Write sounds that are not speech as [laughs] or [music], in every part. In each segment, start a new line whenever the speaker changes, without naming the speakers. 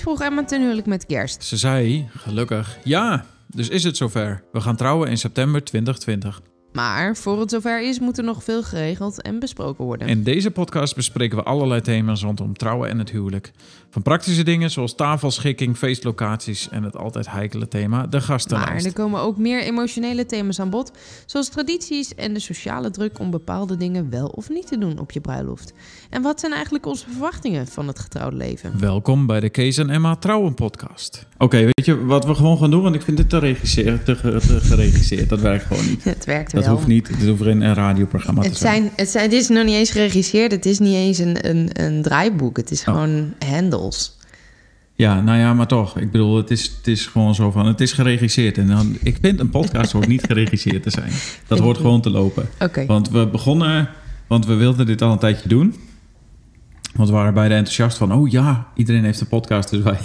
Vroeg Emma ten huwelijk met Gerst.
Ze zei, gelukkig, ja, dus is het zover. We gaan trouwen in september 2020.
Maar voor het zover is, moet er nog veel geregeld en besproken worden.
In deze podcast bespreken we allerlei thema's rondom trouwen en het huwelijk. Van praktische dingen zoals tafelschikking, feestlocaties en het altijd heikele thema, de
maar
gastenlijst.
er komen ook meer emotionele thema's aan bod, zoals tradities en de sociale druk om bepaalde dingen wel of niet te doen op je bruiloft. En wat zijn eigenlijk onze verwachtingen van het getrouwde leven?
Welkom bij de Kees en Emma Trouwen podcast.
Oké, weet je wat we gewoon gaan doen? Want ik vind het te, regisseren, te, te geregisseerd. Dat werkt gewoon niet. [laughs]
Het werkt
Dat
wel.
hoeft niet. Het hoeft geen een radioprogramma te
Het,
zijn.
zijn, het, zijn, het is nog niet eens geregisseerd, het is niet eens een, een, een draaiboek, het is gewoon handles.
Ja, nou ja, maar toch. Ik bedoel, het is, het is gewoon zo van... Het is geregisseerd. En dan, ik vind een podcast hoort niet geregisseerd te zijn. Dat hoort gewoon te lopen. Want we begonnen... Want we wilden dit al een tijdje doen. Want we waren beide enthousiast van... Oh ja, iedereen heeft een podcast. Dus wij...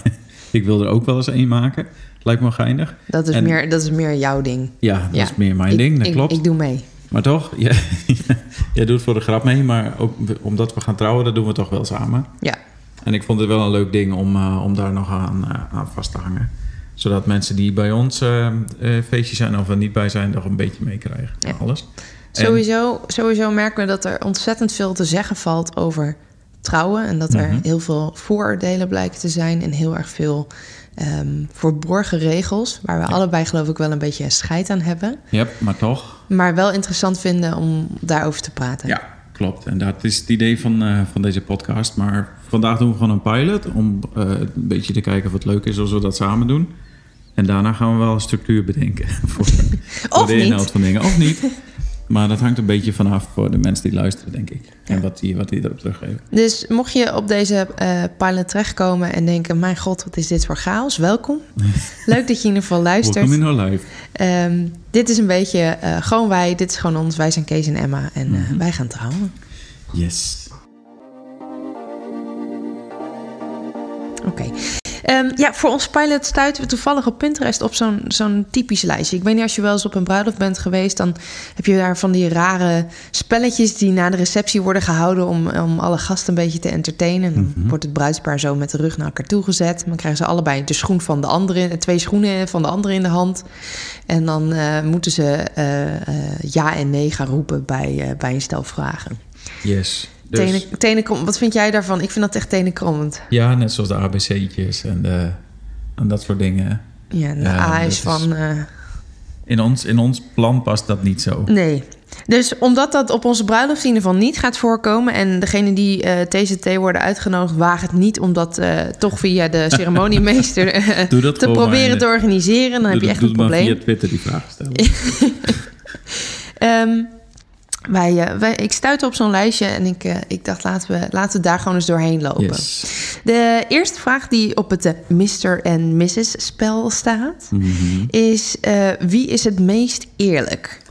ik wil er ook wel eens één maken. Lijkt me geinig.
Dat is,
En-
meer, dat is meer jouw ding.
Ja, dat
Ja.
is meer mijn
Ik-
ding. Dat
ik,
klopt.
Ik doe mee.
Maar toch, [laughs] ja, jij doet voor de grap mee, maar ook omdat we gaan trouwen, dat doen we toch wel samen.
Ja.
En ik vond het wel een leuk ding om, eh, om daar nog aan, eh, aan vast te hangen. Zodat mensen die bij ons eh eh, feestjes zijn of er niet bij zijn, nog een beetje meekrijgen.
Ja.
Alles. En-
Sowieso, sowieso merken we dat er ontzettend veel te zeggen valt over trouwen. En dat er
Mhm.
heel veel vooroordelen blijken te zijn. En heel erg veel ehm, verborgen regels. Waar we allebei geloof ik wel een beetje scheid aan hebben.
Ja, maar toch.
Maar wel interessant vinden om daarover te praten.
Ja, klopt. En dat is het idee van, eh, van deze podcast. Maar vandaag doen we gewoon een pilot om eh, een beetje te kijken of het leuk is als we dat samen doen. En daarna gaan we wel een structuur bedenken [laughs] voor, voor de inhoud van dingen. Of niet. [laughs] Maar dat hangt een beetje vanaf voor de mensen die luisteren, denk ik. En wat die, wat die erop teruggeven.
Dus mocht je op deze eh, pilot terechtkomen en denken... mijn god, wat is dit voor chaos? Welkom. [laughs] Leuk dat je in ieder geval luistert.
Welkom in our life.
Ehm, dit is een beetje eh, gewoon wij. Dit is gewoon ons. Wij zijn Kees en Emma. En eh,
Mhm.
wij gaan trouwen.
Yes.
Oké. Ehm, ja, voor ons pilot stuiten we toevallig op Pinterest op zo'n zo'n typisch lijstje. Ik weet niet, als je wel eens op een bruiloft bent geweest... dan heb je daar van die rare spelletjes die na de receptie worden gehouden... om, om alle gasten een beetje te entertainen. Dan
Mhm.
wordt het bruidspaar zo met de rug naar elkaar toe gezet. Dan krijgen ze allebei de schoen van de andere... twee schoenen van de andere in de hand. En dan eh, moeten ze eh, eh, ja en nee gaan roepen bij, eh, bij een stel vragen.
Yes. Dus,
Tenen, tenenkrom, wat vind jij daarvan? Ik vind dat echt tenenkrommend.
ja, net zoals de ABC'tjes en, de, en dat soort dingen.
Ja, de
Ja,
A is
is-
van... eh,
In ons, in ons plan past dat niet zo.
Nee. Dus omdat dat op onze bruiloft in ieder geval niet gaat voorkomen... en degene die eh TCT worden uitgenodigd... wagen het niet om dat eh, toch via de [laughs] ceremoniemeester te proberen
maar.
te organiseren... dan heb je echt
doe
een
maar
probleem.
via Twitter die vraag stellen. [laughs]
Ehm, wij, eh, wij, ik stuitte op zo'n lijstje en ik, eh, ik dacht... Laten we, laten we daar gewoon eens doorheen lopen.
Yes.
De eerste vraag die op het eh, Mr. en Mrs. spel staat...
Mhm.
is wie is het meest eerlijk?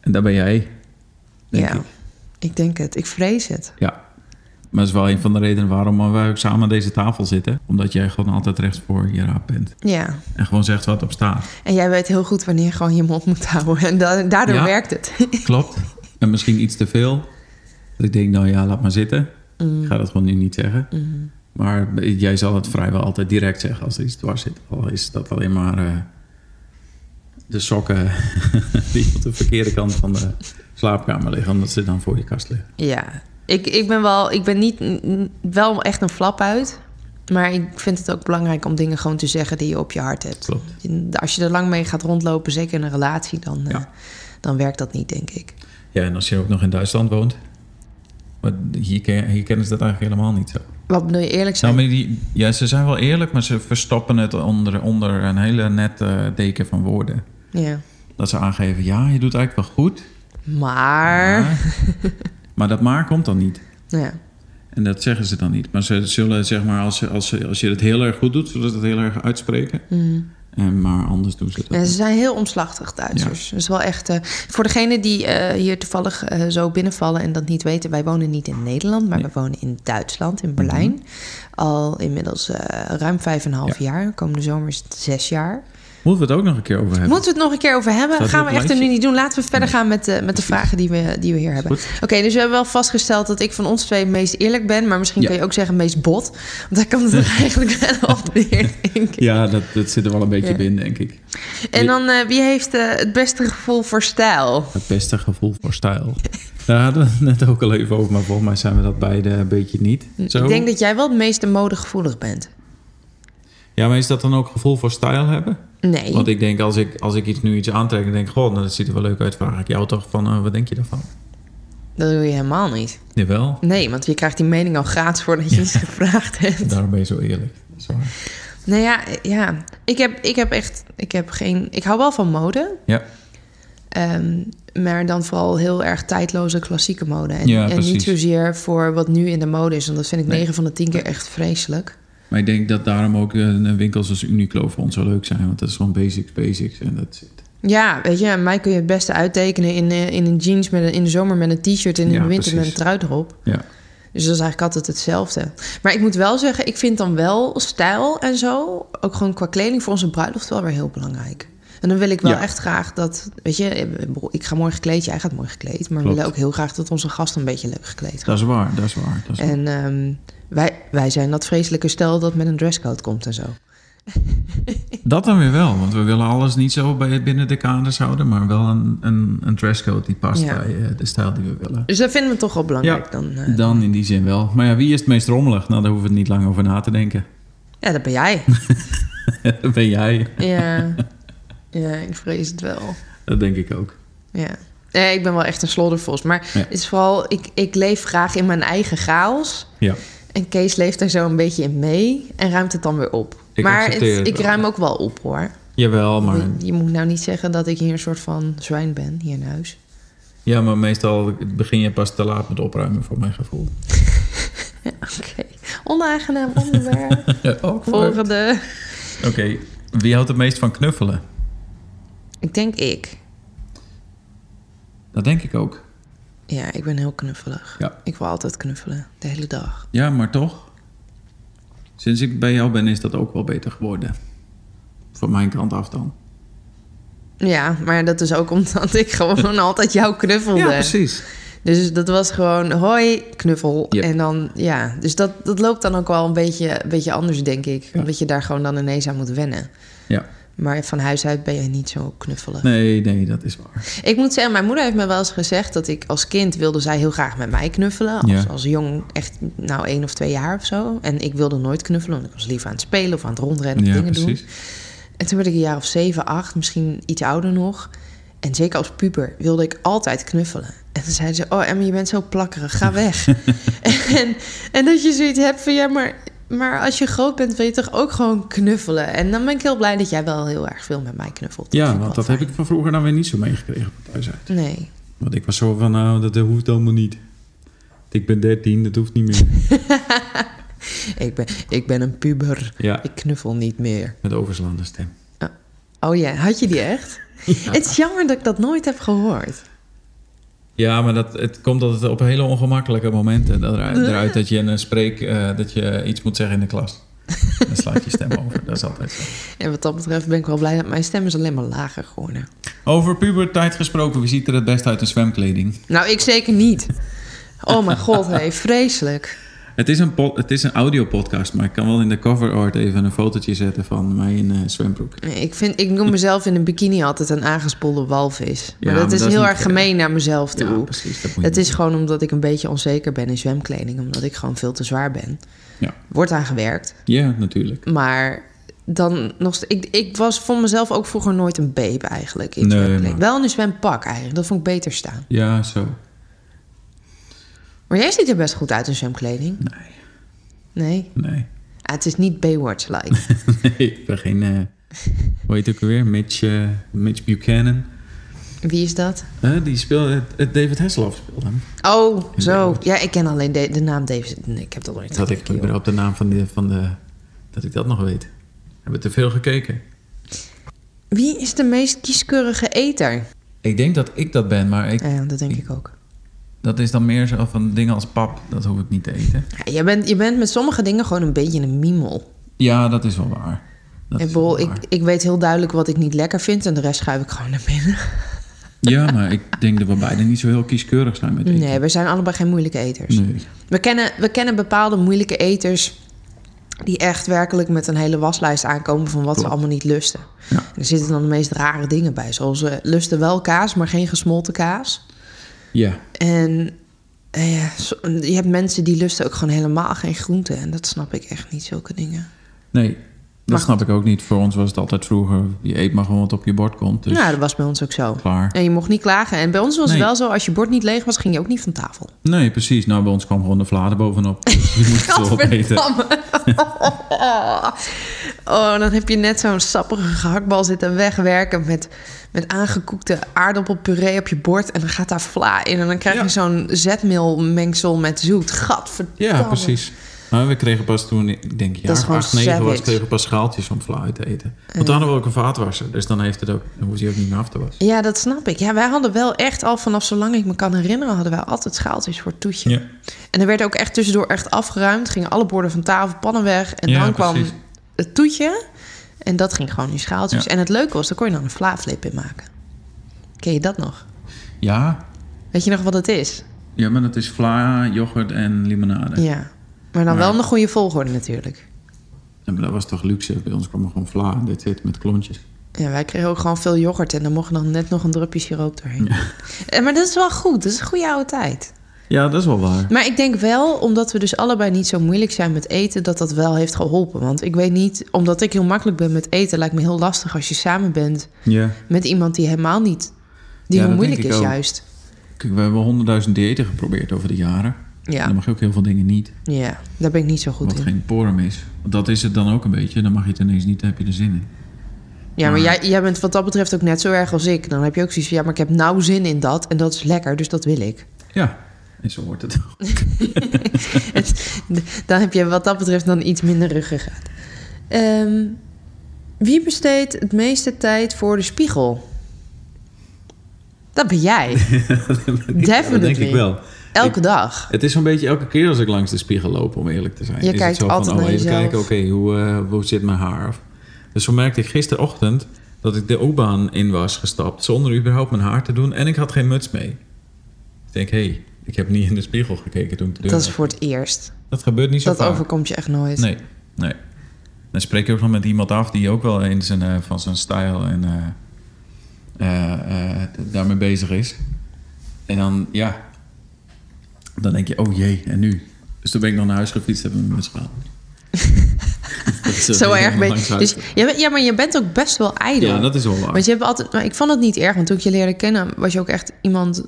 En daar ben jij, denk
ja,
ik.
ik denk het. Ik vrees het.
Ja. Maar dat is wel een van de redenen waarom wij ook samen aan deze tafel zitten. Omdat jij gewoon altijd recht voor je raap bent.
Ja,
En gewoon zegt wat op staat.
en jij weet heel goed wanneer je gewoon je mond moet houden. En da- daardoor
Ja.
werkt het. [laughs]
Klopt. En misschien iets te veel. Dat ik denk, nou ja, laat maar zitten.
Mm.
Ik ga dat gewoon nu niet zeggen.
Mm.
Maar jij zal het vrijwel altijd direct zeggen als er iets dwars zit. Al is dat alleen maar eh, de sokken [laughs] die op de verkeerde kant van de slaapkamer liggen. Omdat ze dan voor je kast liggen.
Ja, ik, ik ben wel, ik ben niet wel echt een flap uit. Maar ik vind het ook belangrijk om dingen gewoon te zeggen die je op je hart hebt.
Klopt.
Als je er lang mee gaat rondlopen, zeker in een relatie, dan, eh, dan werkt dat niet, denk ik.
Ja, en als je ook nog in Duitsland woont. Maar hier, hier kennen ze dat eigenlijk helemaal niet zo.
Wat bedoel je eerlijk zijn?
Nou, maar die, ja, ze zijn wel eerlijk, maar ze verstoppen het onder, onder een hele nette deken van woorden.
Ja.
Dat ze aangeven, ja, je doet eigenlijk wel goed.
Maar,
Maar, maar dat maar komt dan niet.
ja.
En dat zeggen ze dan niet. Maar ze zullen, zeg maar, als, ze- als, ze- als je het heel erg goed doet, zullen ze het heel erg uitspreken.
Mm.
En, maar anders doen ze dat
Ja, ze zijn heel omslachtig, Duitsers. Dus wel echt. eh, voor degenen die eh, hier toevallig eh, zo binnenvallen en dat niet weten, wij wonen niet in Nederland, maar
Nee.
we wonen in Duitsland, in Berlijn. Al inmiddels ruim vijf en een half jaar. Komende zomer is het zes jaar.
Moeten we het ook nog een keer over hebben?
Moeten we het nog een keer over hebben? Gaan we echt er nu niet doen. Laten we verder gaan met, de met de vragen die we, die we hier hebben. Oké, dus we hebben wel vastgesteld dat ik van ons twee het meest eerlijk ben. Maar misschien
Ja.
kun je ook zeggen meest bot. Want daar kan het [laughs] er eigenlijk wel op neer, denk ik.
Ja, dat, dat zit er wel een beetje
Ja.
binnen, denk ik.
En dan, eh, wie heeft eh, het beste gevoel voor stijl?
Het beste gevoel voor stijl. [laughs] Daar hadden we het net ook al even over, maar volgens mij zijn we dat beide een beetje niet. Zo?
Ik denk dat jij wel het meeste modegevoelig bent.
Ja, maar is dat dan ook gevoel voor stijl hebben?
Nee.
Want ik denk, als ik, als ik iets, nu iets aantrek en denk, goh, nou, dat ziet er wel leuk uit, vraag ik jou toch van, eh, wat denk je daarvan?
Dat doe je helemaal niet.
Jawel,
Nee, want je krijgt die mening al gratis voordat je iets gevraagd hebt.
daarom ben je zo eerlijk. Waar.
Nou ja, ja. Ik, heb, ik heb echt... Ik heb geen... Ik hou wel van mode.
Ja,
Ehm, maar dan vooral heel erg tijdloze klassieke mode. En,
Ja,
en niet zozeer voor wat nu in de mode is. Want dat vind ik
Nee.
9 van de 10 keer echt vreselijk.
Maar ik denk dat daarom ook een winkel zoals Uniqlo voor ons zo leuk zijn, want dat is gewoon basics, basics en dat zit.
Ja, weet je, mij kun je het beste uittekenen in, eh, in een jeans met een, in de zomer met een t-shirt en in
Ja,
de winter met een trui erop.
Ja,
Dus dat is eigenlijk altijd hetzelfde. Maar ik moet wel zeggen, ik vind dan wel stijl en zo, ook gewoon qua kleding voor onze bruiloft wel weer heel belangrijk. En dan wil ik wel
Ja.
echt graag dat, weet je, ik ga mooi gekleed, jij gaat mooi gekleed. Maar we willen ook heel graag dat onze gast een beetje leuk gekleed gaat.
dat is waar, dat is waar. Dat is waar.
En ehm, wij, wij zijn dat vreselijke stel dat met een dresscode komt en zo.
Dat dan weer wel, want we willen alles niet zo bij, binnen de kaders houden, maar wel een, een, een dresscode die past
Ja.
bij eh, de stijl die we willen.
Dus dat vinden we toch wel belangrijk
Ja.
dan. eh.
Dan in die zin wel. Maar ja, wie is het meest rommelig? Nou, daar hoeven we niet lang over na te denken.
ja, dat ben jij. [laughs]
dat ben jij.
ja. ja, ik vrees het wel.
Dat denk ik ook.
Ja. Nee, ik ben wel echt een sloddervos. Maar
Ja.
het is vooral, ik, ik leef graag in mijn eigen chaos.
Ja.
En Kees leeft er zo een beetje in mee en ruimt het dan weer op.
Ik
maar
accepteer
het-
het
ik ruim ook wel op hoor.
Jawel, maar...
Je, je moet nou niet zeggen dat ik hier een soort van zwijn ben, hier in huis.
Ja, maar meestal begin je pas te laat met opruimen, voor mijn gevoel. [laughs]
Oké. Onaangenaam onderwerp. [laughs]
Ja,
Volgende.
Oké, wie houdt het meest van knuffelen?
Ik denk ik.
Dat denk ik ook.
Ja, ik ben heel knuffelig.
Ja.
Ik wil altijd knuffelen, de hele dag.
Ja, maar toch? Sinds ik bij jou ben, is dat ook wel beter geworden. Van mijn kant af dan.
Ja, maar dat is ook omdat ik gewoon [laughs] altijd jou knuffelde.
precies.
Dus dat was gewoon hoi, knuffel.
Yep.
En dan, ja, dus dat, dat loopt dan ook wel een beetje, een beetje anders, denk ik.
Ja.
Omdat je daar gewoon dan ineens aan moet wennen.
Ja.
Maar van huis uit ben je niet zo knuffelig.
Nee, nee, dat is waar.
Ik moet zeggen, mijn moeder heeft me wel eens gezegd dat ik als kind wilde zij heel graag met mij knuffelen. Als,
Ja.
als jong, echt nou één of twee jaar of zo. En ik wilde nooit knuffelen, want ik was liever aan het spelen of aan het rondrennen of
Ja,
dingen
precies.
doen. En toen werd ik een jaar of zeven, acht, misschien iets ouder nog. En zeker als puber wilde ik altijd knuffelen. En dan zeiden ze, oh Emma, je bent zo plakkerig, ga weg. [laughs] en, en dat je zoiets hebt van, ja, maar, maar als je groot bent wil je toch ook gewoon knuffelen. En dan ben ik heel blij dat jij wel heel erg veel met mij knuffelt.
Ja, want dat heb ik van vroeger dan weer niet zo meegekregen thuis uit.
Nee.
Want ik was zo van, nou, dat hoeft allemaal niet. Ik ben 13, dat hoeft niet meer. [laughs]
Ik ben, ik ben een puber.
Ja,
Ik knuffel niet meer.
met overslaande stem.
Oh ja, had je die echt? [laughs] Het is jammer dat ik dat nooit heb gehoord.
Ja, maar dat, het komt altijd op hele ongemakkelijke momenten eruit, eruit dat je een spreek, eh, dat je iets moet zeggen in de klas. Dan slaat je stem over, dat is altijd zo.
En wat dat betreft ben ik wel blij dat mijn stem is alleen maar lager geworden.
Over puberteit gesproken, wie ziet er het best uit in zwemkleding?
Nou, ik zeker niet. Oh mijn god, hé, vreselijk.
Het is een, het is een audiopodcast, maar ik kan wel in de cover art even een fotootje zetten van mij in eh zwembroek.
Ik, vind, ik noem mezelf in een bikini altijd een aangespoelde walvis. Maar
Ja,
dat
maar
is
dat
heel erg gemeen naar mezelf toe.
Ja, precies. Dat
het is gewoon omdat ik een beetje onzeker ben in zwemkleding. Omdat ik gewoon veel te zwaar ben.
Ja.
Wordt aan gewerkt.
Ja, natuurlijk.
Maar dan nog ik, ik was voor mezelf ook vroeger nooit een babe eigenlijk. In
Nee, maar-
Wel in een zwempak eigenlijk. Dat vond ik beter staan.
Ja, zo.
Maar jij ziet er best goed uit in zwemkleding.
Nee,
Nee?
nee.
Ah, het is niet Baywatch-like. [laughs]
nee, ik ben geen... eh hoe heet het ook weer? Mitch, eh, Mitch Buchanan.
Wie is dat?
Eh, die speelde... David Hasselhoff speelde hem.
Oh,
In
zo.
Baywatch.
Ja, ik ken alleen de, de naam David. Nee, ik heb dat nooit
Dat ik überhaupt de naam van de, van de... Dat ik dat nog weet. Hebben we te veel gekeken?
Wie is de meest kieskeurige eter?
Ik denk dat ik dat ben, maar ik,
Ja, dat denk ik ook.
Dat is dan meer zo van dingen als pap. Dat hoef ik niet te eten.
Ja, je, bent, je bent met sommige dingen gewoon een beetje een miemel.
Ja, dat is wel waar. Dat
Ik, ik, weet heel duidelijk wat ik niet lekker vind en de rest schuif ik gewoon naar binnen.
Ja, maar ik denk dat we beide niet zo heel kieskeurig zijn met eten.
Nee, we zijn allebei geen moeilijke eters.
Nee.
We, kennen, we kennen bepaalde moeilijke eters die echt werkelijk met een hele waslijst aankomen van wat ze allemaal niet lusten.
Ja.
En er zitten dan de meest rare dingen bij, zoals ze lusten wel kaas, maar geen gesmolten kaas.
Ja,
En eh, ja, je hebt mensen die lusten ook gewoon helemaal geen groenten. En dat snap ik echt niet, zulke dingen.
nee. Dat snap ik ook niet. Voor ons was het altijd vroeger... je eet maar gewoon wat op je bord komt. Dus
Nou, dat was bij ons ook zo.
klaar.
En je mocht niet klagen. En bij ons was het wel zo, als je bord niet leeg was, ging je ook niet van tafel.
Nee, precies. Nou, bij ons kwam gewoon de vladen bovenop. Dus je moest het zo [laughs] opeten. [laughs]
Oh, dan heb je net zo'n sappige gehaktbal zitten wegwerken met, met aangekoekte aardappelpuree op je bord. En dan gaat daar vla in. En dan krijg je
Ja.
zo'n zetmeelmengsel met zoet. Gadverdamme.
Ja, precies. Maar we kregen pas toen, ik denk
gewoon
8, 9 was, kregen we pas schaaltjes om uit te eten. Want dan hadden we ook een vaatwasser. Dus dan heeft het ook, dan hoeft hij ook niet meer af te wassen.
Ja, dat snap ik. Ja, wij hadden wel echt al vanaf zolang ik me kan herinneren... hadden wij altijd schaaltjes voor het toetje.
Ja.
En er werd ook echt tussendoor echt afgeruimd. Gingen alle borden van tafel, pannen weg. En
Ja,
dan kwam
precies.
het toetje. En dat ging gewoon in schaaltjes.
Ja.
En het leuke was, daar kon je dan een vlaaflip in maken. Ken je dat nog?
Ja,
Weet je nog wat het is?
ja, maar dat is vla, yoghurt en limonade.
Ja. Maar dan
Maar-
wel in de goede volgorde natuurlijk.
Ja, maar dat was toch luxe? Bij ons kwam er gewoon vla en dit zit met klontjes.
Ja, wij kregen ook gewoon veel yoghurt. En dan mocht dan net nog een drupje siroop doorheen. [laughs] Eh, Maar dat is wel goed. Dat is een goede oude tijd.
Ja, dat is wel waar.
Maar ik denk wel, omdat we dus allebei niet zo moeilijk zijn met eten, dat dat wel heeft geholpen. Want ik weet niet, omdat ik heel makkelijk ben met eten, lijkt me heel lastig als je samen bent
Ja.
met iemand die helemaal niet, die
Ja,
heel moeilijk is
ook.
juist.
Kijk, we hebben honderdduizend diëten geprobeerd over de jaren.
Ja,
dan mag je ook heel veel dingen niet.
ja, daar ben ik niet zo goed
Wat
in.
geen porum is. Dat is het dan ook een beetje. Dan mag je het ineens niet, dan heb je er zin in.
Ja, maar
Maar-
jij, jij bent wat dat betreft ook net zo erg als ik. Dan heb je ook zoiets van, ja, maar ik heb nou zin in dat en dat is lekker, dus dat wil ik.
Ja, en zo hoort het. [laughs]
Dan heb je wat dat betreft dan iets minder ruggengraat. Ehm wie besteedt het meeste tijd voor de spiegel? Dat ben jij. [laughs]
Dat denk ik wel.
Elke dag.
Het is zo'n beetje elke keer als ik langs de spiegel loop, om eerlijk te zijn.
Je
is
kijkt
het zo
altijd
van, oh,
naar
even kijken, oké, hoe, eh, hoe zit mijn haar? Of- Dus zo merkte ik gisterochtend dat ik de U-baan in was gestapt... zonder überhaupt mijn haar te doen en ik had geen muts mee. Ik denk, hé, hey, ik heb niet in de spiegel gekeken toen ik de deur
Dat is voor het eerst.
Dat gebeurt niet zo
Dat
vaak.
overkomt je echt nooit.
Nee, nee. Dan spreek ik ook nog met iemand af die ook wel eens een, eh, van zijn stijl en eh, daarmee bezig is. En dan, ja, dan denk je, oh jee, en nu? Dus toen ben ik nog naar huis gefietst en heb mijn eh,
Zo erg ben. Dus, ja, maar je bent ook best wel ijdel.
Ja, dat is wel waar.
Want je hebt altijd, maar ik vond het niet erg, want toen ik je leerde kennen, was je ook echt iemand.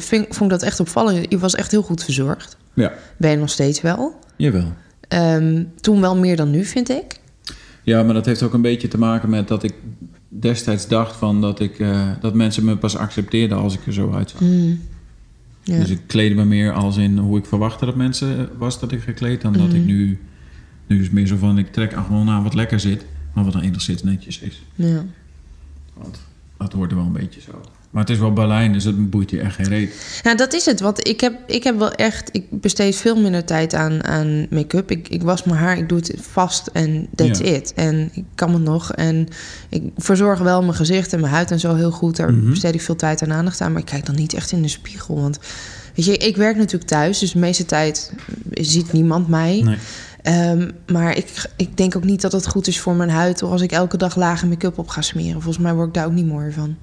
Vond ik dat echt opvallend. Je was echt heel goed verzorgd.
Ja,
Ben je nog steeds wel.
jawel.
Ehm, toen wel meer dan nu, vind ik.
Ja, maar dat heeft ook een beetje te maken met dat ik destijds dacht van dat, ik, eh, dat mensen me pas accepteerden als ik er zo uitzag.
Mm. Ja.
Dus ik kleedde me meer als in hoe ik verwachtte dat mensen was dat ik gekleed. Dan dat ik
Mhm.
nu... Nu is het meer zo van, ik trek gewoon aan wat lekker zit. Maar wat dan enigszins netjes is.
ja.
Want dat hoort er wel een beetje zo. Maar het is wel Berlijn, dus het boeit je echt geen reet.
Nou, dat is het. Want ik heb, ik heb wel echt... Ik besteed veel minder tijd aan, aan make-up. Ik, ik was mijn haar, ik doe het vast en that's
Ja.
it. En ik kan het nog. En ik verzorg wel mijn gezicht en mijn huid en zo heel goed. Daar
Mhm.
besteed ik veel tijd en aandacht aan. Maar ik kijk dan niet echt in de spiegel. Want weet je, ik werk natuurlijk thuis. Dus de meeste tijd ziet niemand mij.
Nee.
Ehm, maar ik, ik denk ook niet dat het goed is voor mijn huid... als ik elke dag lage make-up op ga smeren. Volgens mij word ik daar ook niet mooier van.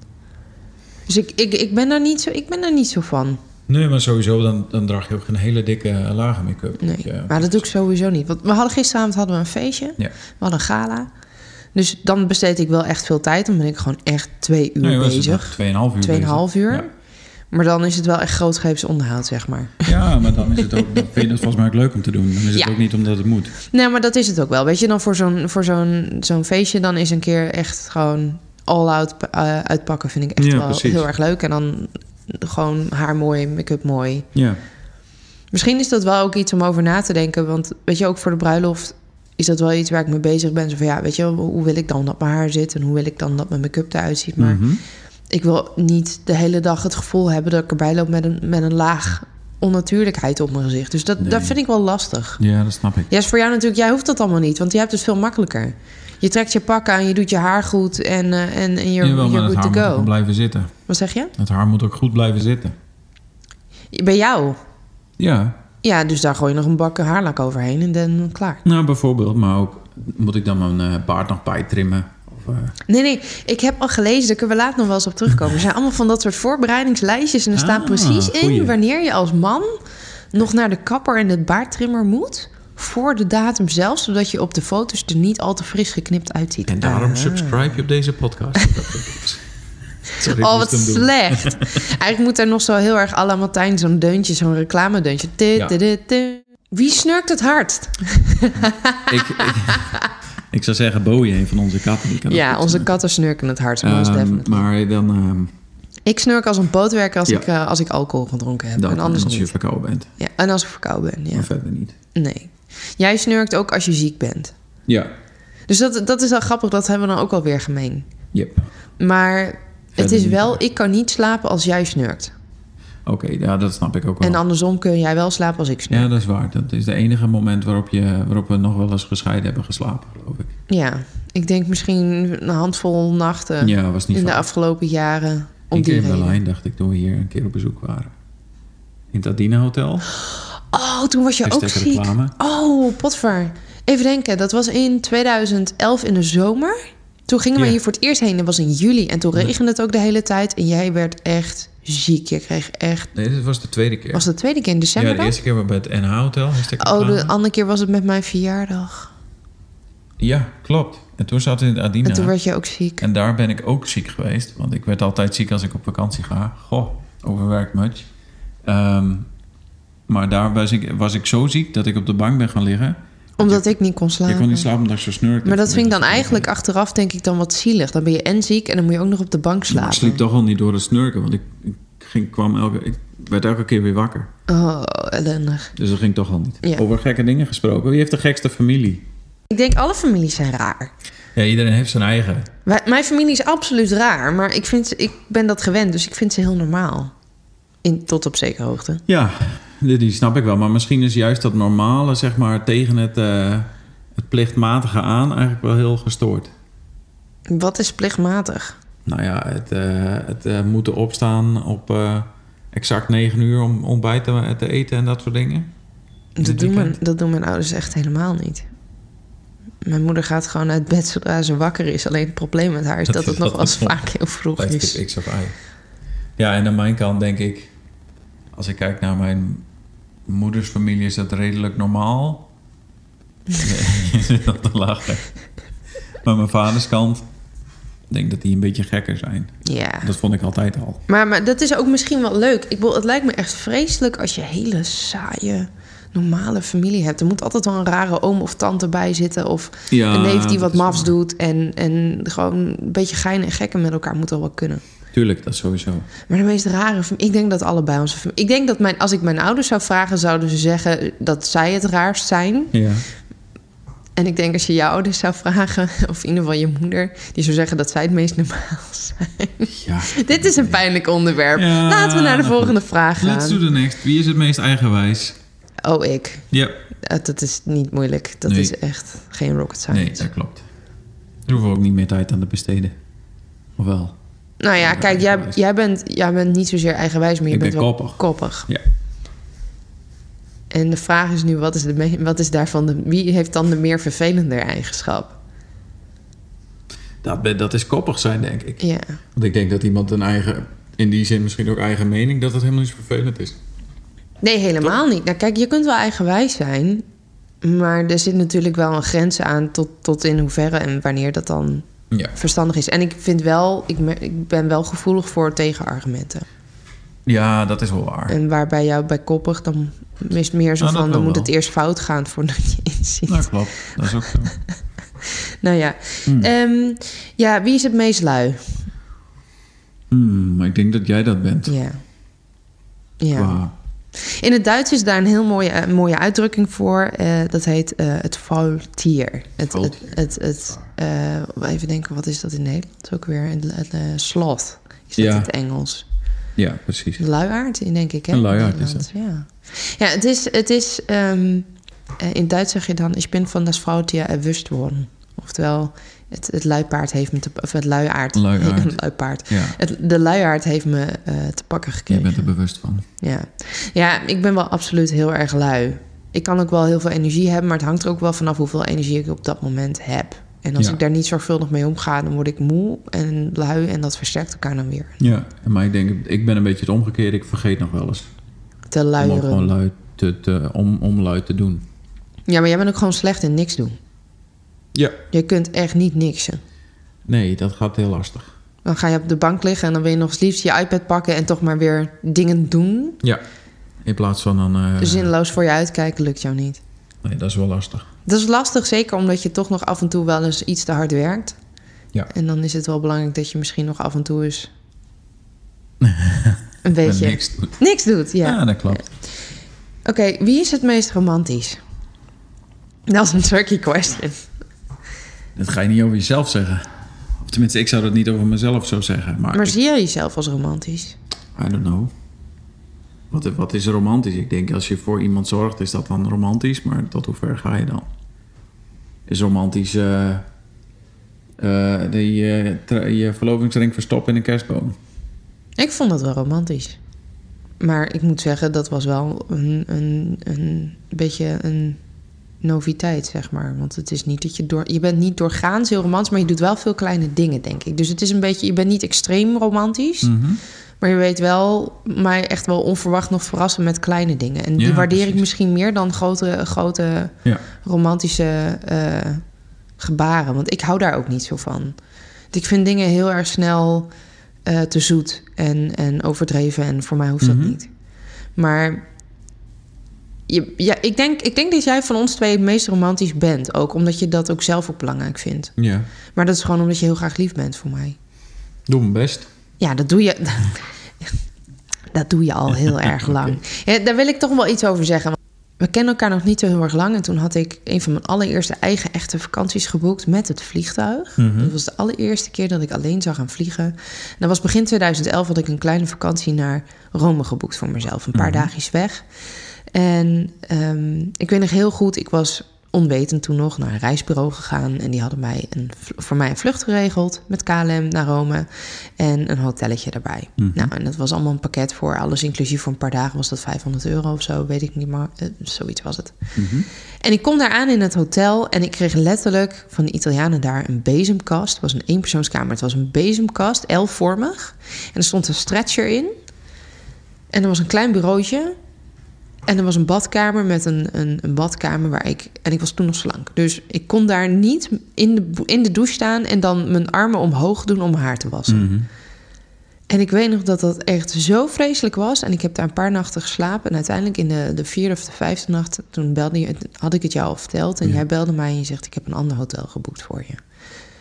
Dus ik, ik, ik, ben, daar niet zo, ik ben daar niet zo van.
Nee, maar sowieso, dan, dan draag je ook geen hele dikke eh, lage make-up.
Nee, maar dat doe ik sowieso niet. Want we hadden gisteravond hadden we een feestje.
Ja.
We hadden een gala. Dus dan besteed ik wel echt veel tijd. Dan ben ik gewoon echt twee uur
Nee,
bezig.
Tweeënhalf uur
Tweeënhalf uur.
Ja.
Maar dan is het wel echt grootscheeps onderhoud, zeg maar.
Ja, maar dan is het ook, dan vind je het volgens mij ook leuk om te doen. Dan is het
Ja.
ook niet omdat het moet.
Nee, maar dat is het ook wel. Weet je, dan voor zo'n, voor zo'n, zo'n feestje... dan is een keer echt gewoon all-out eh, uitpakken... vind ik echt
Ja,
wel
precies.
heel erg leuk. En dan gewoon haar mooi, make-up mooi.
Ja.
Misschien is dat wel ook iets om over na te denken. Want weet je, ook voor de bruiloft is dat wel iets waar ik mee bezig ben. Zo van ja, weet je, hoe wil ik dan dat mijn haar zit en hoe wil ik dan dat mijn make-up eruit ziet. Maar
Mhm.
ik wil niet de hele dag het gevoel hebben dat ik erbij loop met een, met een laag onnatuurlijkheid op mijn gezicht. Dus dat,
Nee.
dat vind ik wel lastig.
Ja, dat snap ik.
Ja, is voor jou natuurlijk, jij hoeft dat allemaal niet, want jij hebt het veel makkelijker. Je trekt je pak aan, je doet je haar goed en, eh, en, en you're,
Jawel,
you're
het
good
haar
to
moet ook
go.
blijven zitten.
Wat zeg je?
Het haar moet ook goed blijven zitten.
Bij jou?
Ja,
Ja, dus daar gooi je nog een bak haarlak overheen en dan klaar.
Nou, bijvoorbeeld. Maar ook, moet ik dan mijn eh, baard nog bijtrimmen? Of, eh,
Nee, nee, ik heb al gelezen, daar kunnen we later nog wel eens op terugkomen. Er zijn allemaal van dat soort voorbereidingslijstjes en er staat
Ah,
precies
goeie.
in wanneer je als man nog naar de kapper en het baardtrimmer moet. Voor de datum zelf, zodat je op de foto's er niet al te fris geknipt uitziet.
en daarom
Ah.
subscribe je op deze podcast. [laughs] Sorry,
Oh, wat slecht. Eigenlijk moet er nog zo heel erg à la Martijn zo'n deuntje, zo'n reclamedeuntje.
Ja.
Wie snurkt het hardst? [laughs]
ik, ik, ik zou zeggen Bowie, een van onze katten. Die kan ook
Ja, onze katten snurken het hardst.
Ehm, maar dan, ehm,
Ik snurk als een pootwerker als,
Ja.
ik, eh, als ik alcohol gedronken heb.
dan
en anders
als je
niet.
verkouden bent.
Ja, en als ik verkouden ben, ja.
Maar verder niet.
Nee. Jij snurkt ook als je ziek bent.
Ja.
Dus dat, dat is wel grappig, dat hebben we dan ook alweer gemeen.
Yep.
Maar het is wel, ik kan niet slapen als jij snurkt.
Oké, ja, dat snap ik ook wel.
En andersom kun jij wel slapen als ik snurk.
Ja, dat is waar. Dat is de enige moment waarop, je, waarop we nog wel eens gescheiden hebben geslapen, geloof ik.
Ja, ik denk misschien een handvol nachten
Ja, was niet
in de afgelopen jaren. Om
Eén keer
die
in. Berlijn dacht ik toen we hier een keer op bezoek waren. In het Adina Hotel. [gasps]
Oh, toen was je ook ziek.
reclame.
Oh, potver. Even denken, dat was in 2011 in de zomer. Toen gingen we hier voor het eerst heen. Dat was in juli. En toen regende het ook de hele tijd. En jij werd echt ziek. Je kreeg echt...
Nee, dit was de tweede keer.
Was de tweede keer in december
ja, de eerste keer bij het NH Hotel.
Oh, de andere keer was het met mijn verjaardag.
Ja, klopt. En toen zat we in Adina.
En toen werd je ook ziek.
En daar ben ik ook ziek geweest. Want ik werd altijd ziek als ik op vakantie ga. Goh, overwerkt much. Ehm, maar daar was ik, was ik zo ziek dat ik op de bank ben gaan liggen.
Omdat ik niet kon slapen.
Ik kon niet slapen omdat ik zo snurkte.
Maar dat vind ik dan eigenlijk achteraf denk ik dan wat zielig. Dan ben je en ziek en dan moet je ook nog op de bank
Maar
slapen.
ik sliep toch al niet door het snurken. Want ik, ik, ging, kwam elke, ik werd elke keer weer wakker.
Oh, ellendig.
Dus dat ging toch al niet.
Ja.
Over gekke dingen gesproken. Wie heeft de gekste familie?
Ik denk alle families zijn raar.
Ja, iedereen heeft zijn eigen.
Wij- Mijn familie is absoluut raar, maar ik, vind, ze- ik ben dat gewend, dus ik vind ze heel normaal. In, tot op zekere hoogte.
Ja, die, die snap ik wel. Maar misschien is juist dat normale, zeg maar, tegen het, eh, het plichtmatige aan eigenlijk wel heel gestoord.
Wat is plichtmatig?
Nou ja, het, eh, het eh, moeten opstaan op exact 9 uur om ontbijt te, te eten en dat soort dingen.
Dat doen, mijn, dat doen mijn ouders echt helemaal niet. Mijn moeder gaat gewoon uit bed zodra ze wakker is. Alleen het probleem met haar is dat,
Dat
het nog wel eens vaak heel vroeg is.
Tijdstip X of Y. Ja, en aan mijn kant denk ik, als ik kijk naar mijn moeders familie, is dat redelijk normaal. je zit al te lachen. Maar mijn vaders kant, ik denk dat die een beetje gekker zijn.
Ja.
Dat vond ik altijd al.
Maar, maar dat is ook misschien wel leuk. Ik bedoel, het lijkt me echt vreselijk als je hele saaie, normale familie hebt. Er moet altijd wel een rare oom of tante bij zitten. Of
Ja,
een neef die wat mafs doet. En, en gewoon een beetje geinen en gekken met elkaar moet al wel kunnen.
Tuurlijk, dat sowieso.
Maar de meest rare Ik denk dat allebei onze. Ik denk dat mijn, als ik mijn ouders zou vragen... zouden ze zeggen dat zij het raarst zijn.
Ja.
En ik denk als je jouw ouders zou vragen... [laughs] of in ieder geval je moeder... die zou zeggen dat zij het meest normaal [laughs] zijn.
ja.
Dit is een pijnlijk onderwerp.
Ja,
Laten we naar de volgende vraag
Let's do
gaan.
the next. Wie is het meest eigenwijs?
Oh, ik.
Ja.
Eh, Dat is niet moeilijk. Dat
Nee.
is echt geen rocket
Nee,
science.
dat klopt. Daar hoeven we ook niet meer tijd aan te besteden. Of wel?
Nou ja, kijk, jij, jij, bent, jij bent niet zozeer eigenwijs... maar je
Ik
bent
ben
wel
koppig.
koppig.
Ja.
En de vraag is nu, wat is, de wat is daarvan de, wie heeft dan de meer vervelender eigenschap?
Dat, dat is koppig zijn, denk ik.
Ja.
Want ik denk dat iemand een eigen, in die zin misschien ook eigen mening, dat het helemaal niet zo vervelend is.
Nee, helemaal niet. Nou, kijk, je kunt wel eigenwijs zijn, maar er zit natuurlijk wel een grens aan tot, tot in hoeverre en wanneer dat dan
Ja.
verstandig is. En ik vind wel, ik, ik ben wel gevoelig voor tegenargumenten.
Ja, dat is wel waar.
En waarbij jou bij koppig, dan is het meer zo
dat
van, dan moet
wel.
het eerst fout gaan voordat je [laughs] inziet.
Nou, klopt. Dat is ook zo. [laughs]
Nou ja,
Hmm.
Ehm, ja, wie is het meest lui?
Hmm, maar ik denk dat jij dat bent.
Ja. Ja.
Qua-
In het Duits is daar een heel mooie, eh, mooie uitdrukking voor. Eh, dat heet eh, het faultier. Het, het, het, het, even denken, wat is dat in Nederland? ook weer een het, sloth. Is dat
Ja.
in het Engels?
Ja, precies.
Een luiaard, denk ik. Hè?
Een luiaard
In
is
Nederland, Ja, ja het is... Het is ehm, eh, in Duits zeg je dan... Ik ben van das Faultier erwischt worden. Oftewel, het, het luipaard heeft me te... Of het luiaard. [laughs] Luipaard.
Ja,
Het, de luiaard heeft me eh, te pakken
je
gekregen.
bent er bewust van.
Ja. ja, ik ben wel absoluut heel erg lui. Ik kan ook wel heel veel energie hebben, maar het hangt er ook wel vanaf hoeveel energie ik op dat moment heb. En als
Ja.
ik daar niet zorgvuldig mee omga, dan word ik moe en lui en dat versterkt elkaar dan weer.
Ja, maar ik denk, ik ben een beetje het omgekeerde. Ik vergeet nog wel eens.
Te
Om
luieren.
gewoon luid te, te, om, om luid te doen.
Ja, maar jij bent ook gewoon slecht in niks doen.
Ja.
Je kunt echt niet niksen.
Nee, dat gaat heel lastig.
Dan ga je op de bank liggen en dan wil je nog eens liefst je iPad pakken en toch maar weer dingen doen.
Ja. In plaats van dan... eh,
Zinloos voor je uitkijken lukt jou niet.
Nee, dat is wel lastig.
Dat is lastig, zeker omdat je toch nog af en toe wel eens iets te hard werkt.
Ja.
En dan is het wel belangrijk dat je misschien nog af en toe eens [laughs] een beetje
niks doen.
niks doet. Ja.
Ja, dat klopt.
Oké, wie is het meest romantisch? Dat is een tricky question.
Dat ga je niet over jezelf zeggen. Of tenminste, ik zou dat niet over mezelf zo zeggen. Maar,
Maar
ik-
zie jij jezelf als romantisch?
I don't know. Wat, wat is romantisch? Ik denk als je voor iemand zorgt, is dat dan romantisch. Maar tot hoe ver ga je dan? Is romantisch eh, eh, die, eh, tra- je verlovingsring verstoppen in een kerstboom?
Ik vond dat wel romantisch. Maar ik moet zeggen, dat was wel een, een, een beetje een noviteit, zeg maar. Want het is niet dat je door... Je bent niet doorgaans heel romantisch, maar je doet wel veel kleine dingen, denk ik. Dus het is een beetje... Je bent niet extreem romantisch,
Mhm.
maar je weet wel mij echt wel onverwacht nog verrassen met kleine dingen. En die
Ja,
waardeer ik misschien meer dan grote, grote
Ja.
romantische eh, gebaren. Want ik hou daar ook niet zo van. Want Ik vind dingen heel erg snel eh, te zoet en, en overdreven. En voor mij hoeft
Mhm.
dat niet. Maar je, ja, ik, denk, ik denk dat jij van ons twee het meest romantisch bent. Ook omdat je dat ook zelf ook belangrijk vindt.
Ja.
Maar dat is gewoon omdat je heel graag lief bent voor mij.
Doe mijn best.
Ja, dat doe je. [laughs] Dat doe je al heel [laughs] erg lang. Ja, daar wil ik toch wel iets over zeggen. We kennen elkaar nog niet zo heel erg lang. En toen had ik een van mijn allereerste eigen echte vakanties geboekt met het vliegtuig.
Mhm.
Dat was de allereerste keer dat ik alleen zou gaan vliegen. En dat was begin 2011 had ik een kleine vakantie naar Rome geboekt voor mezelf. Een paar
Mhm.
dagjes weg. En ehm, ik weet nog heel goed, ik was onwetend toen nog naar een reisbureau gegaan. En die hadden mij een, voor mij een vlucht geregeld met KLM naar Rome. En een hotelletje daarbij.
Mhm.
Nou, en dat was allemaal een pakket voor alles inclusief voor een paar dagen. Was dat 500 euro of zo, weet ik niet, maar eh, zoiets was het.
Mhm.
En ik kom daar aan in het hotel en ik kreeg letterlijk van de Italianen daar een bezemkast. Het was een eenpersoonskamer. Het was een bezemkast, L-vormig. En er stond een stretcher in. En er was een klein bureautje. En er was een badkamer met een, een, een badkamer waar ik... En ik was toen nog slank. Dus ik kon daar niet in de, in de douche staan... en dan mijn armen omhoog doen om mijn haar te wassen.
Mhm.
En ik weet nog dat dat echt zo vreselijk was. En ik heb daar een paar nachten geslapen. En uiteindelijk in de, de vierde of de vijfde nacht... toen belde je, had ik het jou al verteld. En
Ja.
jij belde mij en je zegt... ik heb een ander hotel geboekt voor je.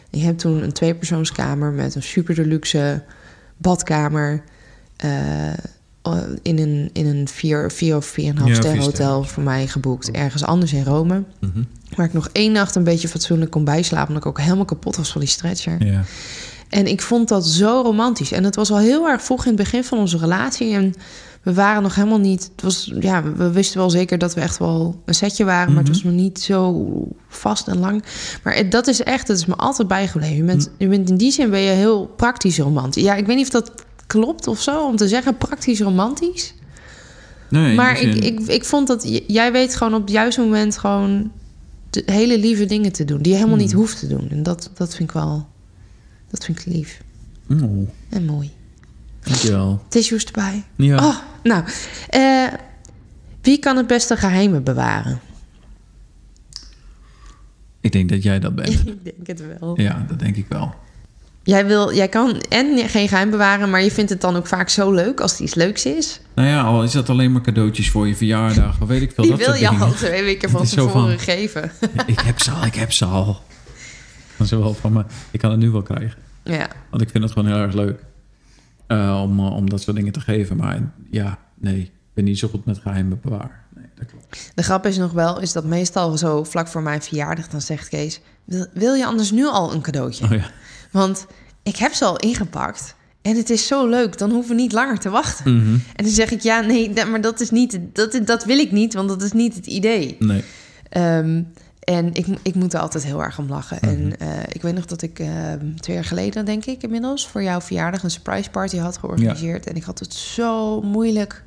En je hebt toen een tweepersoonskamer... met een super deluxe badkamer... eh, in een, in een vier, vier of vier en een half
Ja,
ster hotel voor mij geboekt. Ergens anders in Rome.
Mhm.
Waar ik nog één nacht een beetje fatsoenlijk kon bijslapen. Omdat ik ook helemaal kapot was van die stretcher.
Ja.
En ik vond dat zo romantisch. En het was al heel erg vroeg in het begin van onze relatie. En we waren nog helemaal niet. Het was, ja, we wisten wel zeker dat we echt wel een setje waren. Maar het was nog niet zo vast en lang. Maar het- dat is echt, dat is me altijd bijgebleven. Je bent, je bent in die zin ben je heel praktisch romantisch. Ja, ik weet niet of dat klopt of zo om te zeggen praktisch romantisch.
Nee,
maar ik, ik, ik vond dat jij weet gewoon op het juiste moment gewoon de hele lieve dingen te doen die je helemaal niet hoeft te doen. En dat, dat vind ik wel, dat vind ik lief
Oh,
en mooi.
dankjewel.
Tissues erbij.
Ja.
Oh, nou, eh, wie kan het beste geheimen bewaren?
Ik denk dat jij dat bent. [laughs]
ik denk het wel.
Ja, dat denk ik wel.
Jij, wil, jij kan en geen geheim bewaren, maar je vindt het dan ook vaak zo leuk als het iets leuks is.
Nou ja, al is dat alleen maar cadeautjes voor je verjaardag, of weet ik veel.
Die
dat
wil je al twee weken van
zo
tevoren geven. [laughs]
ik heb ze al, ik heb ze al. Kan ze wel van me. Ik kan het nu wel krijgen.
ja.
Want ik vind het gewoon heel erg leuk. eh, om, eh, om dat soort dingen te geven. Maar ja, nee. Ik ben niet zo goed met geheimen bewaren. Nee, dat klopt.
De grap is nog wel, is dat meestal zo vlak voor mijn verjaardag, dan zegt Kees, wil, wil je anders nu al een cadeautje?
Oh ja.
Want ik heb ze al ingepakt. En het is zo leuk, dan hoeven we niet langer te wachten.
Mhm.
En dan zeg ik, ja, nee, maar dat is niet, dat, dat wil ik niet, want dat is niet het idee.
Nee.
Ehm, En ik, ik moet er altijd heel erg om lachen.
Mhm.
En eh, ik weet nog dat ik eh, twee jaar geleden, denk ik inmiddels, voor jouw verjaardag een surprise party had georganiseerd. En ik had het zo moeilijk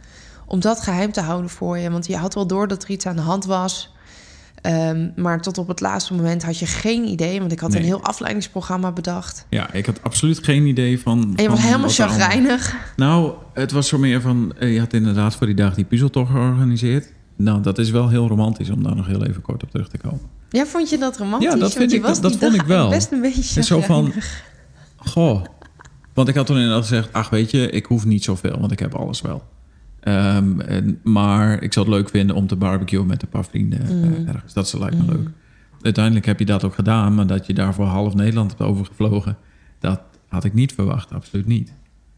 om dat geheim te houden voor je. Want je had wel door dat er iets aan de hand was. Ehm, maar tot op het laatste moment had je geen idee. Want ik had
Nee.
een heel afleidingsprogramma bedacht.
Ja, ik had absoluut geen idee van...
En je was helemaal chagrijnig.
Nou, het was zo meer van... eh, Je had inderdaad voor die dag die puzzeltocht georganiseerd. Nou, dat is wel heel romantisch om daar nog heel even kort op terug te komen.
Ja, vond je dat romantisch?
Ja, dat vind ik- dat
die
vond ik wel.
Best een beetje
zo van, goh. Want ik had toen inderdaad gezegd, ach weet je, ik hoef niet zoveel, want ik heb alles wel. Ehm, en, maar ik zou het leuk vinden om te barbecuen met een paar vrienden eh,
Mhm.
ergens. Dat lijkt me leuk. Uiteindelijk heb je dat ook gedaan, maar dat je daarvoor half Nederland hebt overgevlogen, dat had ik niet verwacht, absoluut niet.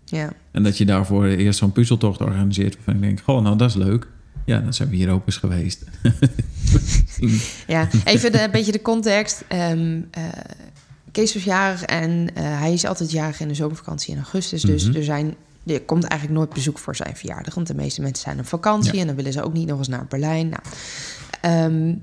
Ja.
En dat je daarvoor eerst zo'n puzzeltocht organiseert, waarvan ik denk, goh, nou dat is leuk. Ja, dan zijn we hier ook eens geweest. [laughs]
Ja, even de, een beetje de context. Ehm, eh, Kees was jarig en eh, hij is altijd jarig in de zomervakantie in augustus. Dus
Mhm.
er, zijn, er komt eigenlijk nooit bezoek voor zijn verjaardag. Want de meeste mensen zijn op vakantie
Ja.
en dan willen ze ook niet nog eens naar Berlijn. Nou, ehm,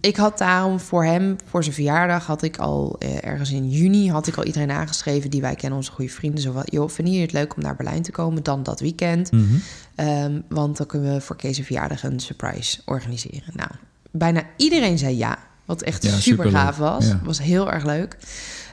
ik had daarom voor hem, voor zijn verjaardag, had ik al eh, ergens in juni had ik al iedereen aangeschreven die wij kennen, onze goede vrienden. Zo van, joh, vinden jullie het leuk om naar Berlijn te komen dan dat weekend?
Mhm.
Ehm, want dan kunnen we voor Kees' verjaardag een surprise organiseren. Nou, bijna iedereen zei ja. Wat echt
Ja,
super
superleuk.
gaaf was.
Ja.
Was heel erg leuk.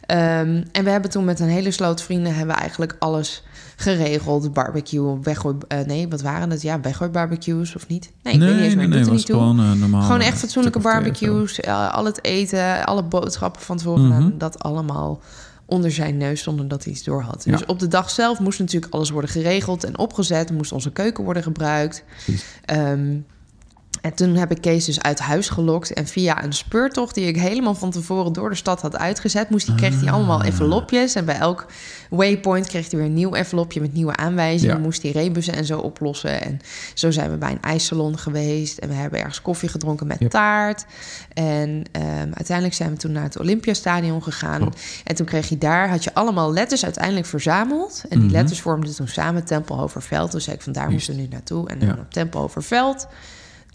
Ehm, en we hebben toen met een hele sloot vrienden... hebben we eigenlijk alles geregeld. Barbecue, weggooi... eh, nee, wat waren het? Ja, weggooi barbecues of niet? Nee, ik weet niet eens meer.
nee,
niet toe.
gewoon eh, normaal.
Gewoon
eh,
echt fatsoenlijke
of of
barbecues. al het eten, alle boodschappen van tevoren
Mhm.
gedaan. Dat allemaal onder zijn neus zonder dat hij iets door had.
Ja.
Dus op de dag zelf moest natuurlijk alles worden geregeld en opgezet. Moest onze keuken worden gebruikt.
Precies.
En toen heb ik Kees dus uit huis gelokt. En via een speurtocht die ik helemaal van tevoren door de stad had uitgezet... Moest kreeg hij allemaal
Ah.
envelopjes. En bij elk waypoint kreeg hij weer een nieuw envelopje met nieuwe aanwijzingen.
Ja.
Moest hij rebussen en zo oplossen. En zo zijn we bij een ijssalon geweest. En we hebben ergens koffie gedronken met
Yep.
taart. En ehm, uiteindelijk zijn we toen naar het Olympiastadion gegaan.
Oh.
En toen kreeg je daar, had je allemaal letters uiteindelijk verzameld. En die
Mhm.
letters vormden toen samen Tempelhoverveld. Dus zei ik van daar
Juist.
moeten we nu naartoe. En
Ja.
dan op Tempelhoverveld...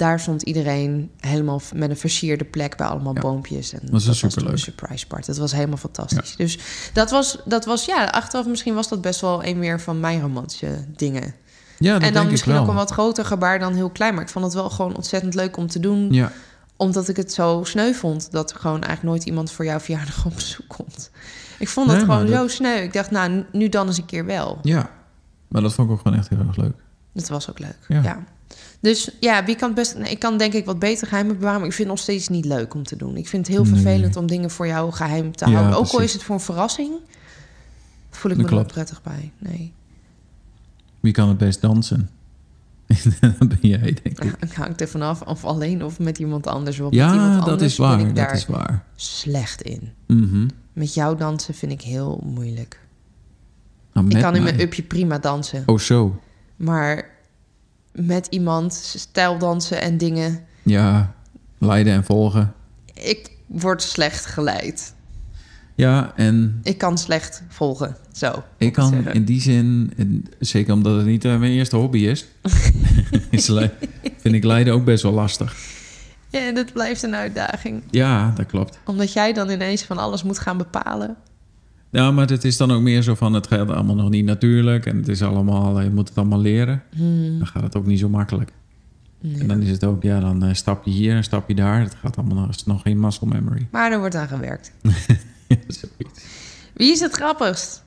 Daar stond iedereen helemaal met een versierde plek bij allemaal
Ja.
boompjes. En
Was een
toen
superleuk.
een surprise party. Dat was helemaal fantastisch. Dus dat was, dat was, ja, achteraf misschien was dat best wel een meer van mijn romantische dingen.
Ja, dat
en dan
denk
misschien
ik wel.
ook een wat groter gebaar dan heel klein. Maar ik vond het wel gewoon ontzettend leuk om te doen.
Ja,
Omdat ik het zo sneu vond dat er gewoon eigenlijk nooit iemand voor jouw verjaardag op bezoek komt. Ik vond
Nee, maar
gewoon zo
dat-
sneu. Ik dacht, nou, nu dan eens een keer wel.
ja. Maar dat vond ik ook gewoon echt heel erg leuk.
Dat was ook leuk.
Ja.
Ja. Dus ja, wie kan het best. ik kan denk ik wat beter geheimen bewaren, maar ik vind het nog steeds niet leuk om te doen. Ik vind het heel
Nee.
vervelend om dingen voor jou geheim te
Ja,
houden. Ook al is het voor een verrassing, voel ik
Dat
me er
klopt.
prettig bij. Nee,
Wie kan het best dansen? [laughs] dat ben jij, denk ik.
ja, ik hangt er vanaf of alleen of met iemand anders. Want met
Ja,
iemand
dat
anders
is waar.
ben ik
Dat
daar
is waar.
slecht in.
Mhm.
Met jou dansen vind ik heel moeilijk.
Nou,
ik kan in
mij.
mijn upje prima dansen,
Oh, zo.
Maar met iemand stijldansen en dingen,
Ja, leiden en volgen.
ik word slecht geleid.
Ja, en
Ik kan slecht volgen. Zo.
ik kan
zeggen.
in die zin, zeker omdat het niet eh, mijn eerste hobby is, [laughs] is vind ik leiden ook best wel lastig.
Ja, en dat blijft een uitdaging.
Ja, dat klopt.
Omdat jij dan ineens van alles moet gaan bepalen.
Ja, maar het is dan ook meer zo van, het gaat allemaal nog niet natuurlijk. En het is allemaal, je moet het allemaal leren. Dan gaat het ook niet zo makkelijk. En dan is het ook, ja, dan eh, stap je hier en stap je daar. Het gaat allemaal nog, is nog geen muscle memory.
Maar er wordt aan gewerkt. [laughs]
Ja.
Wie is het grappigst?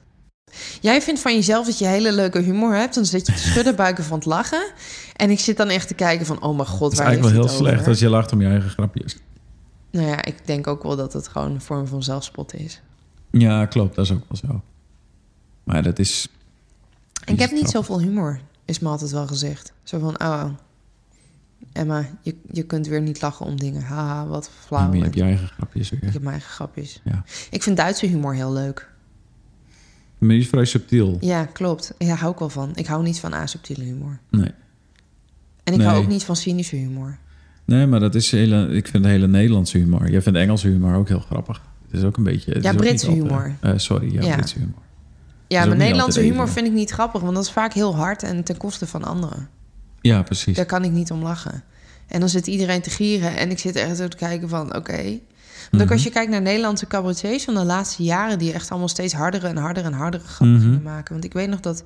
Jij vindt van jezelf dat je hele leuke humor hebt. Dan zit je te schudden [laughs] buiken van het lachen. En ik zit dan echt te kijken van... oh mijn god,
Het is
waar
eigenlijk wel heel
het
slecht als je lacht om je eigen grapjes.
Nou ja, ik denk ook wel dat het gewoon een vorm van zelfspot is.
Ja, klopt. Dat is ook wel zo. Maar dat is...
Ik heb niet zoveel humor, is me altijd wel gezegd. Zo van, oh, Emma, je, je kunt weer niet lachen om dingen. Haha, wat flauw.
maar je hebt je eigen grapjes weer.
Ik heb mijn eigen grapjes.
Ja.
Ik vind Duitse humor heel leuk.
Maar die is vrij subtiel.
Ja, klopt. Ja, hou ik wel van. Ik hou niet van asubtiele humor.
Nee.
En ik hou ook niet van cynische humor.
Nee, maar dat is hele, ik vind de hele Nederlandse humor. Jij vindt Engelse humor ook heel grappig. Het is ook een beetje...
Ja, Britse humor.
eh, sorry, ja,
Ja.
Britse humor.
Ja, maar Nederlandse humor
even.
vind ik niet grappig, want dat is vaak heel hard en ten koste van anderen.
Ja, precies.
Daar kan ik niet om lachen. En dan zit iedereen te gieren. En ik zit echt zo te kijken van, oké. Want ook als je kijkt naar Nederlandse cabaretiers van de laatste jaren... die echt allemaal steeds hardere en harder en hardere grappen
Mhm.
maken. Want ik weet nog dat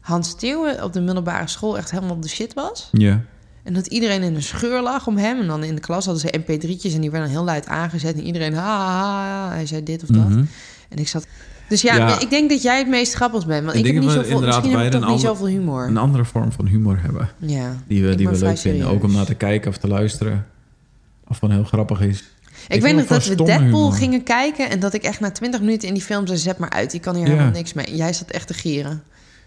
Hans Steeuwen op de middelbare school... echt helemaal de shit was.
Ja.
En dat iedereen in een scheur lag om hem. En dan in de klas hadden ze mp3'tjes en die werden dan heel luid aangezet. En iedereen, ha, hij zei dit of dat.
Mhm.
En ik zat... Dus ja,
Ja.
ik denk dat jij het meest grappig bent. Want
Ik
ik, heb
denk
niet zoveel,
inderdaad
misschien heb ik toch niet zoveel humor.
Een andere vorm van humor hebben.
ja.
Die we, die we leuk vinden. Ook om naar te kijken of te luisteren. Of van heel grappig is.
Ik, weet nog dat we Deadpool
humor.
gingen kijken... en dat ik echt na 20 minuten in die film zei... zet maar uit, ik kan hier
Ja.
helemaal niks mee. Jij zat echt te gieren.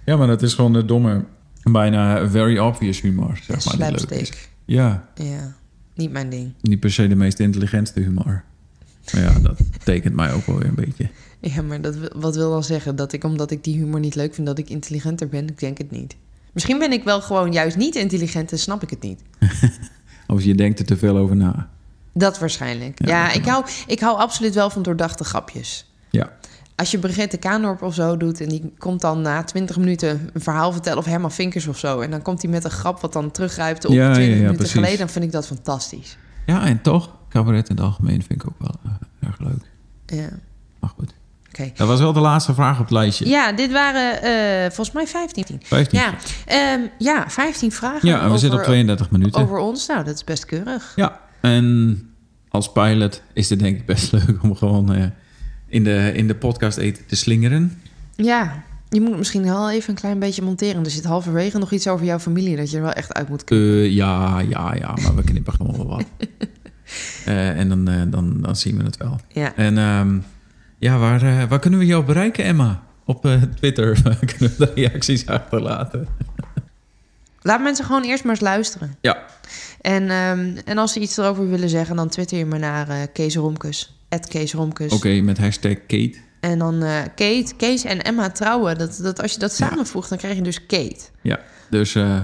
Ja, maar dat is gewoon de domme, bijna very obvious humor. Zeg maar, die leuk is.
Slapstick.
Ja,
Ja, niet mijn ding.
niet per se de meest intelligentste humor. Maar ja, dat [laughs] tekent mij ook wel weer een beetje.
Ja, maar dat, wat wil dan zeggen? Dat ik, omdat ik die humor niet leuk vind... dat ik intelligenter ben? Ik denk het niet. Misschien ben ik wel gewoon juist niet intelligent... en snap ik het niet. [laughs]
Of je denkt er te veel over na.
Dat waarschijnlijk.
Ja,
Ja, ik, hou, ik hou absoluut wel van doordachte grapjes.
Ja.
Als je Brigitte Kaandorp of zo doet... en die komt dan na 20 minuten een verhaal vertellen... of Herman Vinkers of zo... en dan komt hij met een grap wat dan teruggrijpt op
Ja,
20
ja, ja,
minuten
precies.
geleden... dan vind ik dat fantastisch.
Ja, en toch, cabaret in het algemeen vind ik ook wel eh, erg leuk.
Ja,
Maar goed.
oké.
Dat was wel de laatste vraag op het lijstje.
Ja, dit waren eh, volgens mij 15.
15.
Ja, ehm, ja 15 vragen
Ja, en we
over,
zitten op 32 minuten.
over ons. Nou, dat is best keurig.
Ja, en als pilot is het denk ik best [laughs] leuk om gewoon eh, in, de, in de podcast eten te slingeren.
Ja, je moet misschien wel even een klein beetje monteren. Er zit halverwege nog iets over jouw familie... dat je er wel echt uit moet kunnen.
Eh, ja, ja, ja, maar we knippen gewoon wel wat. [laughs] Eh, en dan, eh, dan, dan zien we het wel.
Ja.
En ehm, ja, waar, waar kunnen we jou bereiken, Emma? Op Twitter [laughs] kunnen we de reacties achterlaten.
Laat mensen gewoon eerst maar eens luisteren.
Ja,
En, ehm, en als ze iets erover willen zeggen, dan twitter je maar naar Kees Romkes. Kees Romkes.
oké, met hashtag Kate.
En dan eh, Kate, Kees en Emma trouwen. Dat, dat, als je dat
Ja.
samenvoegt, dan krijg je dus Kate.
Ja, dus... eh,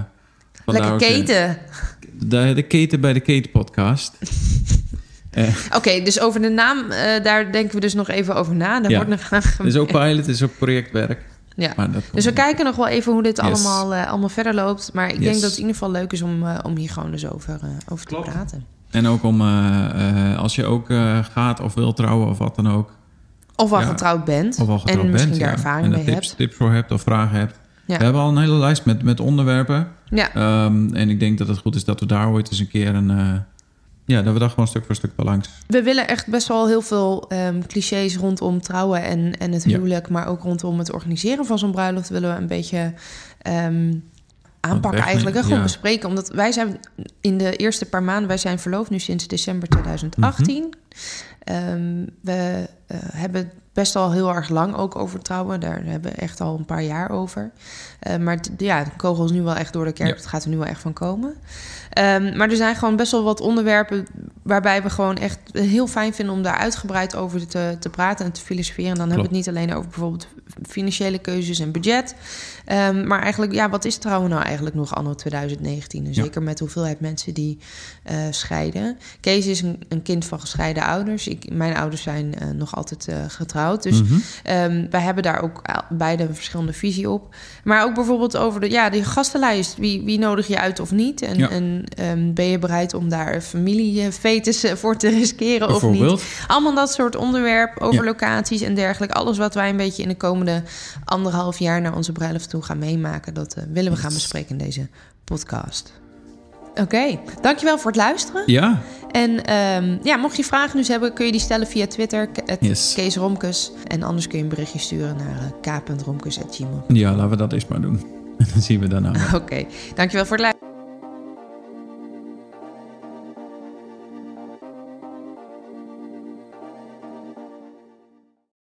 vandaar
Lekker
eh,
keten.
de, de Kate bij de Kate podcast. [laughs] Eh,
Oké, dus over de naam, eh, daar denken we dus nog even over na. Daar
Ja.
wordt nog graag
het is ook pilot, het is ook projectwerk.
Ja.
Maar dat
Dus we kijken nog wel even hoe dit
Yes.
allemaal, eh, allemaal verder loopt. Maar ik
Yes.
denk dat het in ieder geval leuk is om, om hier gewoon dus over, eh, over te praten.
En ook om, eh, eh, als je ook eh, gaat of wil trouwen of wat dan ook.
Of al
Ja.
getrouwd bent.
Of al getrouwd
en misschien daar
ja.
ervaring
en er
mee
tips,
hebt.
tips voor hebt of vragen hebt.
Ja.
We hebben al een hele lijst met, met onderwerpen.
Ja,
Ehm, en ik denk dat het goed is dat we daar ooit eens een keer een... ja, dat we daar gewoon stuk voor stuk bij langs.
we willen echt best wel heel veel ehm, clichés rondom trouwen en, en het huwelijk. Maar ook rondom het organiseren van zo'n bruiloft willen we een beetje ehm, aanpakken
wegnemen,
eigenlijk. En gewoon
ja.
bespreken. Omdat wij zijn in de eerste paar maanden... Wij zijn verloofd nu sinds december 2018.
Mhm.
Ehm, we eh, hebben best al heel erg lang ook over trouwen. Daar hebben we echt al een paar jaar over. Eh, maar ja, de kogel is nu wel echt door de kerk.
Ja.
Het gaat er nu wel echt van komen. Ehm, maar er zijn gewoon best wel wat onderwerpen waarbij we gewoon echt heel fijn vinden om daar uitgebreid over te, te praten en te filosoferen. En dan hebben we het niet alleen over bijvoorbeeld financiële keuzes en budget. Ehm, maar eigenlijk, ja, wat is trouwen nou eigenlijk nog anno 2019? En
Ja.
zeker met de hoeveelheid mensen die eh, scheiden. Kees is een, een kind van gescheiden ouders. Ik, mijn ouders zijn eh, nog altijd eh, getrouwd. Dus. Ehm, wij hebben daar ook beide een verschillende visie op. Maar ook bijvoorbeeld over de, ja, de gastenlijst. Wie, wie nodig je uit of niet? En,
Ja.
en ehm, ben je bereid om daar familiefetes eh, voor te riskeren of niet? Allemaal dat soort onderwerp over
Ja.
locaties en dergelijke. Alles wat wij een beetje in de komende anderhalf jaar naar onze bruiloft toe gaan meemaken. Dat eh, willen we gaan bespreken in deze podcast. Oké, dankjewel voor het luisteren.
Ja,
En ehm, ja, mocht je vragen dus hebben, kun je die stellen via Twitter,
Yes.
Kees Romkes. En anders kun je een berichtje sturen naar uh, k.romkes.gmail.
ja, laten we dat eens maar doen. En [laughs] dan zien we daarna.
Oké, dankjewel voor het luisteren.